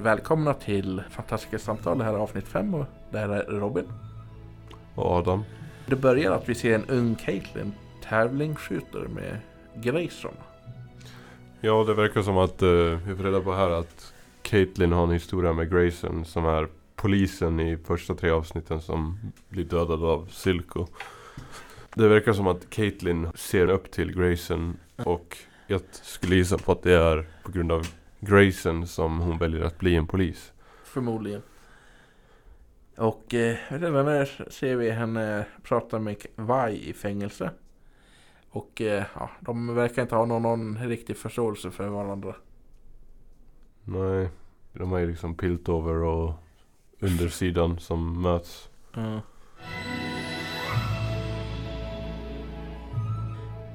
Välkomna till Fantastiska samtal. Det här är avsnitt 5 och det här är Robin. Och Adam. Det börjar att vi ser en ung Caitlyn tävlingsskjuter med Grayson. Ja, det verkar som att uh, vi får reda på här att Caitlyn har en historia med Grayson som är polisen i första tre avsnitten som blir dödad av Silko. Det verkar som att Caitlyn ser upp till Grayson och jag skulle gissa på att det är på grund av Grayson som hon väljer att bli en polis. Förmodligen. Och eh, redan där ser vi henne prata med Vai i fängelse. Och eh, ja, de verkar inte ha någon, någon riktig förståelse för varandra. Nej, de är ju liksom Piltover och undersidan som möts. Mm.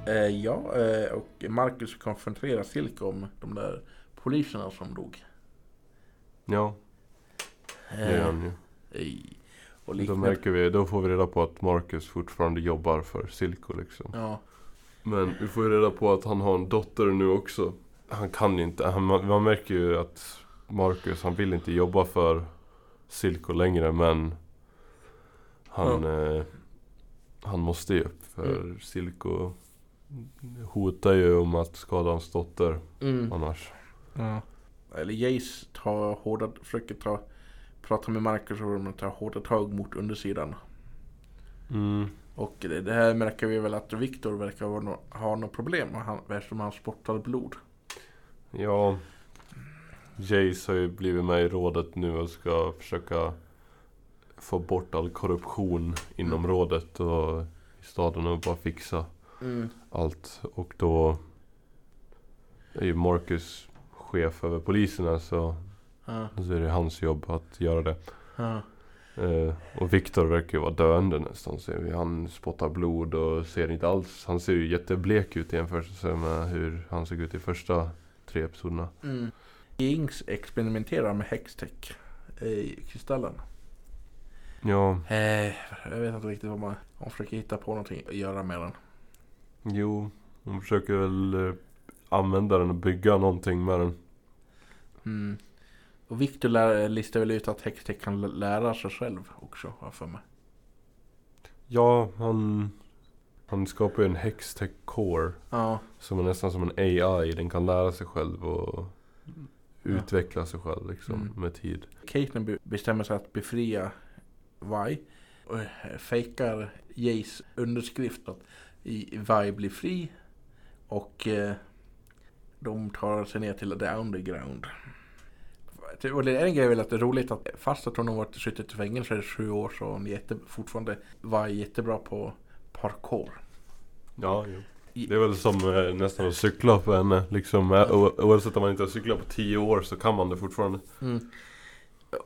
Eh, ja, eh, och Marcus konfronterar Silke om de där poliserna som dog. Ja, det är han ju. i- och Då märker vi, då får vi reda på att Marcus fortfarande jobbar för Silko liksom. Ja, Men vi får ju reda på att han har en dotter nu också. Han kan ju inte, han, man märker ju att Marcus, han vill inte jobba för Silko längre men han, eh, han måste ju för Silko hotar ju om att skada hans dotter mm. annars. Ja. Eller Jace tar hårda, försöker ta, prata med Marcus och de tar hårda tag mot undersidan. Mm. Och det, det här märker vi väl att Viktor verkar ha, nå- ha något problem han, eftersom han spottar blod. Ja, Jace har ju blivit med i rådet nu och ska försöka få bort all korruption inom Mm. rådet och i staden och bara fixa Mm. allt. Och då är ju Marcus chef över poliserna så, Ja, så är det hans jobb att göra det. ja. Eh, och Viktor verkar ju vara döende nästan ser vi. Han spottar blod och ser inte alls. Han ser ju jätteblek ut i jämförelse med hur han såg ut i första tre episoderna. Mm. Jinx experimenterar med hextech i kristallen. Ja, Eh, jag vet inte riktigt vad man... Hon försöker hitta på någonting att göra med den. jo. Hon försöker väl eh, använda den och bygga någonting med den. Mm. Och Victor lär, listar väl ut att hextech kan lä- lära sig själv också, har för mig. Ja, han, han skapar ju en Hextech Core. Ja, Som är nästan som en AI. Den kan lära sig själv och utveckla sig själv liksom Mm. med tid. Caitlyn be- bestämmer sig att befria Vi. Och eh, fejkar Jays underskrift att Vi blir fri. Och eh, de tar sig ner till the underground. Och det är en grej väl att det är roligt att fast att hon har varit suttit i fängelse i sju år så hon jätte, fortfarande var jättebra på parkour. Ja, jo. Det är väl som eh, nästan att cykla för henne. Liksom, eh, o- oavsett om man inte har cyklat på tio år så kan man det fortfarande. Mm.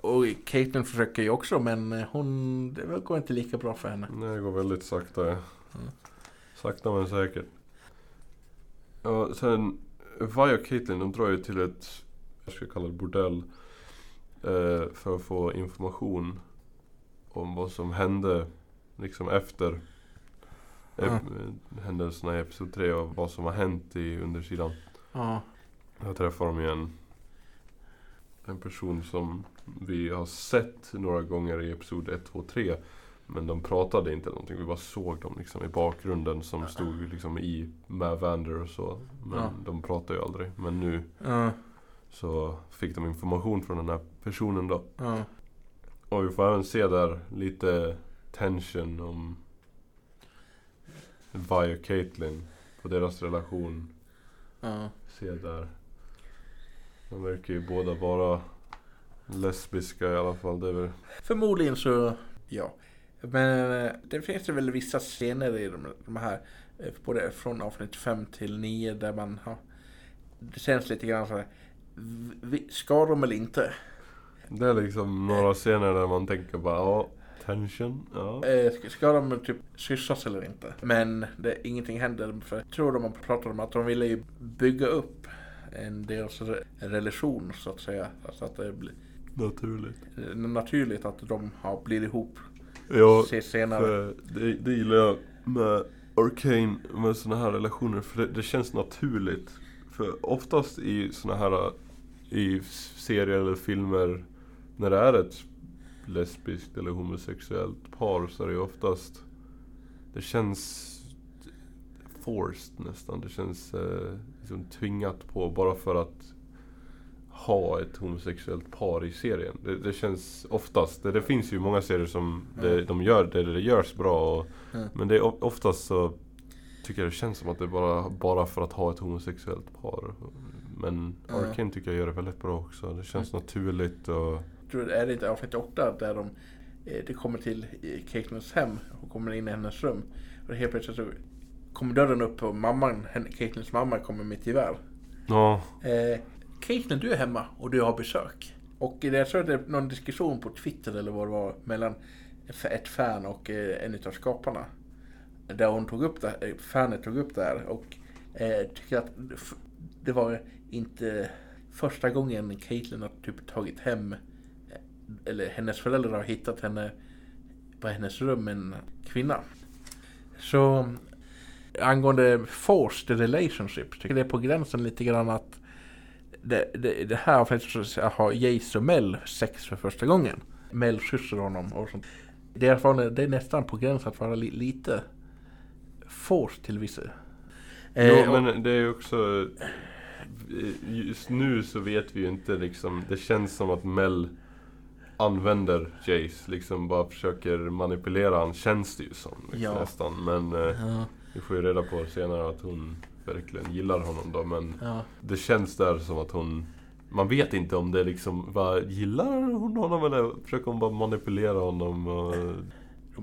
Och Caitlyn försöker ju också men eh, hon, det går inte lika bra för henne. Nej, det går väldigt sakta. Ja. Mm. Sakta men säkert. Ja, sen Vi och Caitlyn de drar ju till ett, ska kalla det bordell. Eh, för att få information om vad som hände liksom efter ep- händelserna i Episod 3 och vad som har hänt i undersidan. Ja. Jag träffar de ju en, en person som vi har sett några gånger i Episod 1, 2, 3. Men de pratade inte någonting, vi bara såg dem liksom i bakgrunden som stod liksom i med Vander och så. Men Ja. de pratade ju aldrig. Men nu Ja. Så fick de information från den här personen då. Ja. Och vi får även se där lite tension om Vi och Caitlyn. På deras relation. Ja. Se där. De verkar ju båda vara lesbiska i alla fall. Det är väl... Förmodligen så, ja. Men eh, det finns det väl vissa scener i de, de här, eh, både från avsnitt 5 till 9 där man har, det känns lite grann så här, ska de eller inte? Det är liksom några scener där man tänker bara ja, tension, ja. Eh, ska- de typ kyssas eller inte? Men det, ingenting händer för jag tror de har pratat om att de ville ju bygga upp en deras re- relation så att säga. Så att det blir Naturligt. eh, naturligt att de har blivit ihop Ja, se- senare. det, det gillar jag med Arcane, med såna här relationer. För det, det känns naturligt. För oftast i såna här i serier eller filmer när det är ett lesbiskt eller homosexuellt par så är det ju oftast Det känns forced nästan. Det känns eh, liksom tvingat på bara för att ha ett homosexuellt par i serien. Det, det känns oftast, det, det, finns ju många serier som det, de gör, det, det görs bra. Och, Mm. Men det är oftast så tycker jag det känns som att det är bara, bara för att ha ett homosexuellt par. Men Mm. Arkane tycker jag gör det väldigt bra också. Det känns naturligt och... tror är det inte avsnitt 8 där de eh, det kommer till eh, Caitlins hem och kommer in i hennes rum. Och helt plötsligt så kommer dörren upp och mamman, Caitlins mamma kommer med ett gevär. Ja, Eh, Caitlin, du är hemma och du har besök. Och det, jag tror att det är någon diskussion på Twitter eller vad det var mellan ett fan och eh, en av skaparna. Där hon tog upp det, fanet tog upp det här och eh, tycker att det var inte första gången Caitlin har typ tagit hem eller hennes föräldrar har hittat henne på hennes rum en kvinna. Så angående forced relationships, tycker jag det är på gränsen lite grann att det, det, det här så har Jace och Mel sex för första gången. Mel kysser honom och sånt. Det är, fan- det är nästan på gränsen att vara li, lite forced till vissa. Eh, jo, men det är ju också... Just nu så vet vi ju inte liksom, det känns som att Mel använder Jace, liksom bara försöker manipulera han, känns det ju som liksom, Ja. nästan. Men eh, ja, vi får ju reda på senare att hon verkligen gillar honom då, men ja. det känns där som att hon man vet inte om det liksom, vad, gillar hon honom eller försöker hon bara manipulera honom? Och,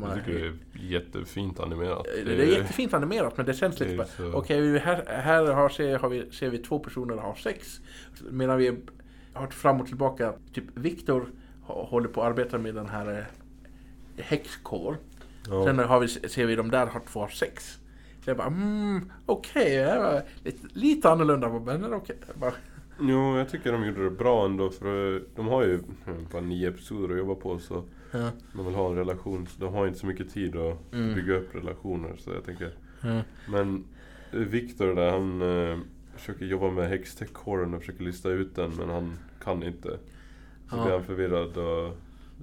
De jag har- tycker det är jättefint animerat. Det är jättefint animerat men det känns det lite är bara så- Okej, här, här har, ser, har vi, ser vi två personer ha sex. Medan vi har fram och tillbaka, typ Viktor håller på att arbeta med den här eh, häxkår. ja. Sen har vi, ser vi de där har två har sex. Så jag bara, mm, okej, det var lite, lite annorlunda men okej. Jag bara, Jo, jag tycker de gjorde det bra ändå för de har ju bara nio episoder att jobba på så ja, de vill ha en relation så de har inte så mycket tid att Mm. bygga upp relationer så jag tänker ja, Men eh, Viktor där han eh, försöker jobba med hextech-kåren och försöker lista ut den men han kan inte. Så Ja. blir han förvirrad och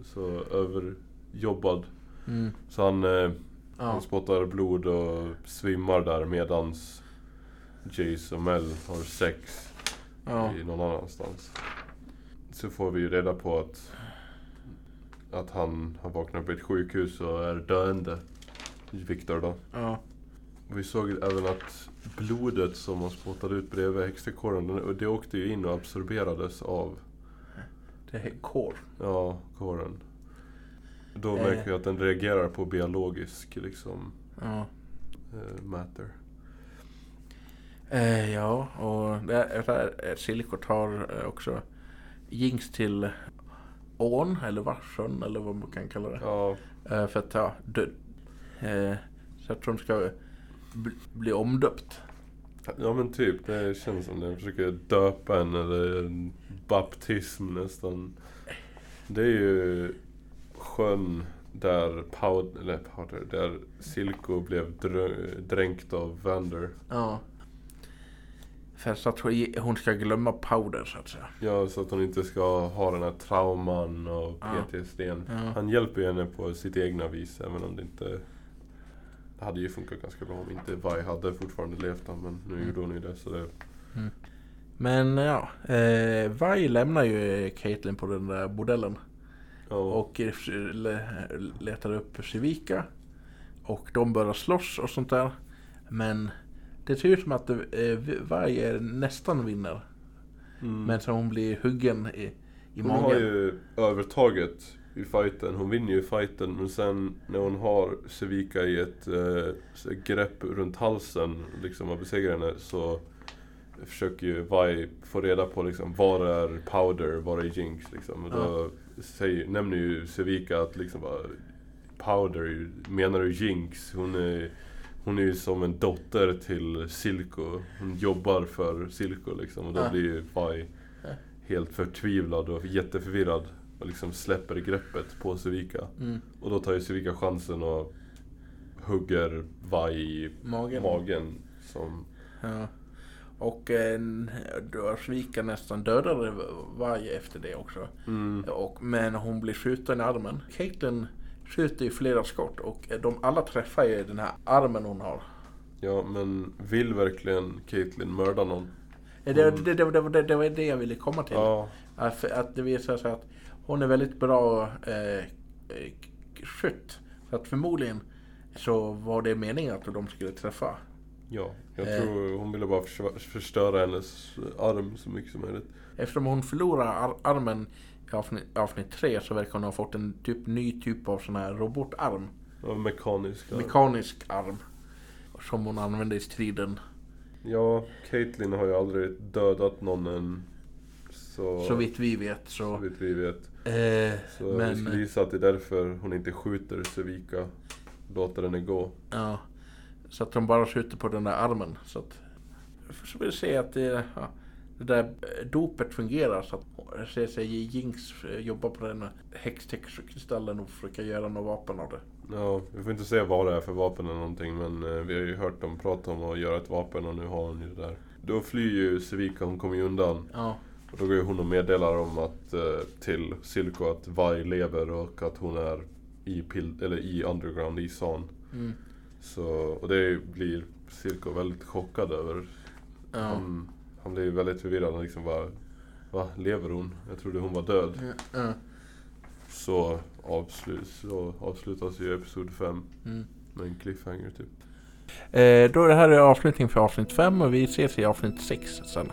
så överjobbad. mm, Så han, eh, han spottar blod och svimmar där medans Jace och Mel har sex i någon annanstans. Så får vi ju reda på att att han har vaknat på ett sjukhus och är döende. Viktor då. ja, Vi såg även att blodet som man spottade ut bredvid häxtekåren, den- det åkte ju in och absorberades av det är kår. ja, kåren. Då Eh. märker vi att den reagerar på biologisk liksom, Ja. eh, matter. Eh, ja, och det är, det är, eh, Silko tar eh, också Jinx till ån, eller varsön, eller vad man kan kalla det. Ja, Eh, för att ja, dö, eh, så att hon ska bli, bli omdöpt. ja men typ, det känns som den försöker döpa en eller en baptism nästan. Det är ju sjön där Powder, eller Powder, där Silko blev dränkt av Vander. Ja. För så att hon- ska glömma powder så att säga. Ja, så att hon inte ska ha den här trauman och. PTSDn. Ja. Han hjälper ju henne på sitt egna vis, även om det inte... Det hade ju funkat ganska bra om inte Vi hade fortfarande levt då, men nu Mm. gjorde hon ju det så det... Men ja, eh, Vi lämnar ju Caitlyn på den där bordellen. Ja, Och eh, le, letar upp Civika. Och de börjar slåss och sånt där. Men det ser ut som att eh, är nästan vinner. mm. Men så hon blir huggen i, i hon har magen. ju övertaget i fighten. Hon vinner ju fighten, men sen när hon har Sevika i ett eh, grepp runt halsen, liksom och besegrar henne, så försöker ju Vi få reda på liksom, var är Powder, var är Jinx liksom. Och då säger, nämner ju Sevika att liksom bara, Powder, menar du Jinx? Hon är, hon är ju som en dotter till Silco. Hon jobbar för Silco liksom. Och då Ja. blir ju Ja. helt förtvivlad och jätteförvirrad. Och liksom släpper greppet på Sevika. Mm, Och då tar ju Sevika chansen och hugger Vi i magen. magen. Som, Ja. Och eh, då sviker nästan dödade varje efter det också. Mm. Och, men hon blir skjuten i armen. Caitlyn skjuter ju flera skott och de alla träffar ju den här armen hon har. Ja, men vill verkligen Caitlyn mörda någon? Det, det, det, det, det, det var det jag ville komma till. Ja, Att, att det visar sig att hon är väldigt bra eh, eh, skytt. Så att förmodligen så var det meningen att de skulle träffa. ja. Jag Eh. tror hon ville bara förstöra hennes arm så mycket som möjligt. Eftersom hon förlorar ar- armen i avsnitt, avsnitt tre så verkar hon ha fått en typ, ny typ av sån här robotarm. Ja, mekanisk arm. Mekanisk arm. Som hon använde i striden. Ja, Caitlyn har ju aldrig dödat någon än. Så, Så vitt vi vet så så. vitt vi vet. Eh, Så vi men, skulle gissa att det är därför hon inte skjuter Sevika. Låter henne gå. ja, så att de bara skjuter på den där armen. Så att, så vill se att det, ja, det där dopet fungerar. Så att sig Jinx eh, jobba på den häxtextkristallen och försöka göra något vapen av det. Ja, vi får inte säga vad det är för vapen eller någonting men eh, vi har ju hört dem prata om att göra ett vapen och nu har hon ju det där. Då flyr ju Sevika, hon kommer ju undan. Ja, Och då går ju hon och meddelar om att eh, till Silko att Vi lever och att hon är i, pil- eller i underground, i San. mm, Så, och det blir Silko väldigt chockad över. ja. Han, han ju väldigt förvirrad. Han liksom bara, Va? Lever hon? Jag trodde hon var död. Ja, ja, Så, avslut, så avslutas ju Episod 5 mm. med en cliffhanger typ. Eh, då är det här är avslutning för avsnitt 5 och vi ses i avsnitt 6 sen.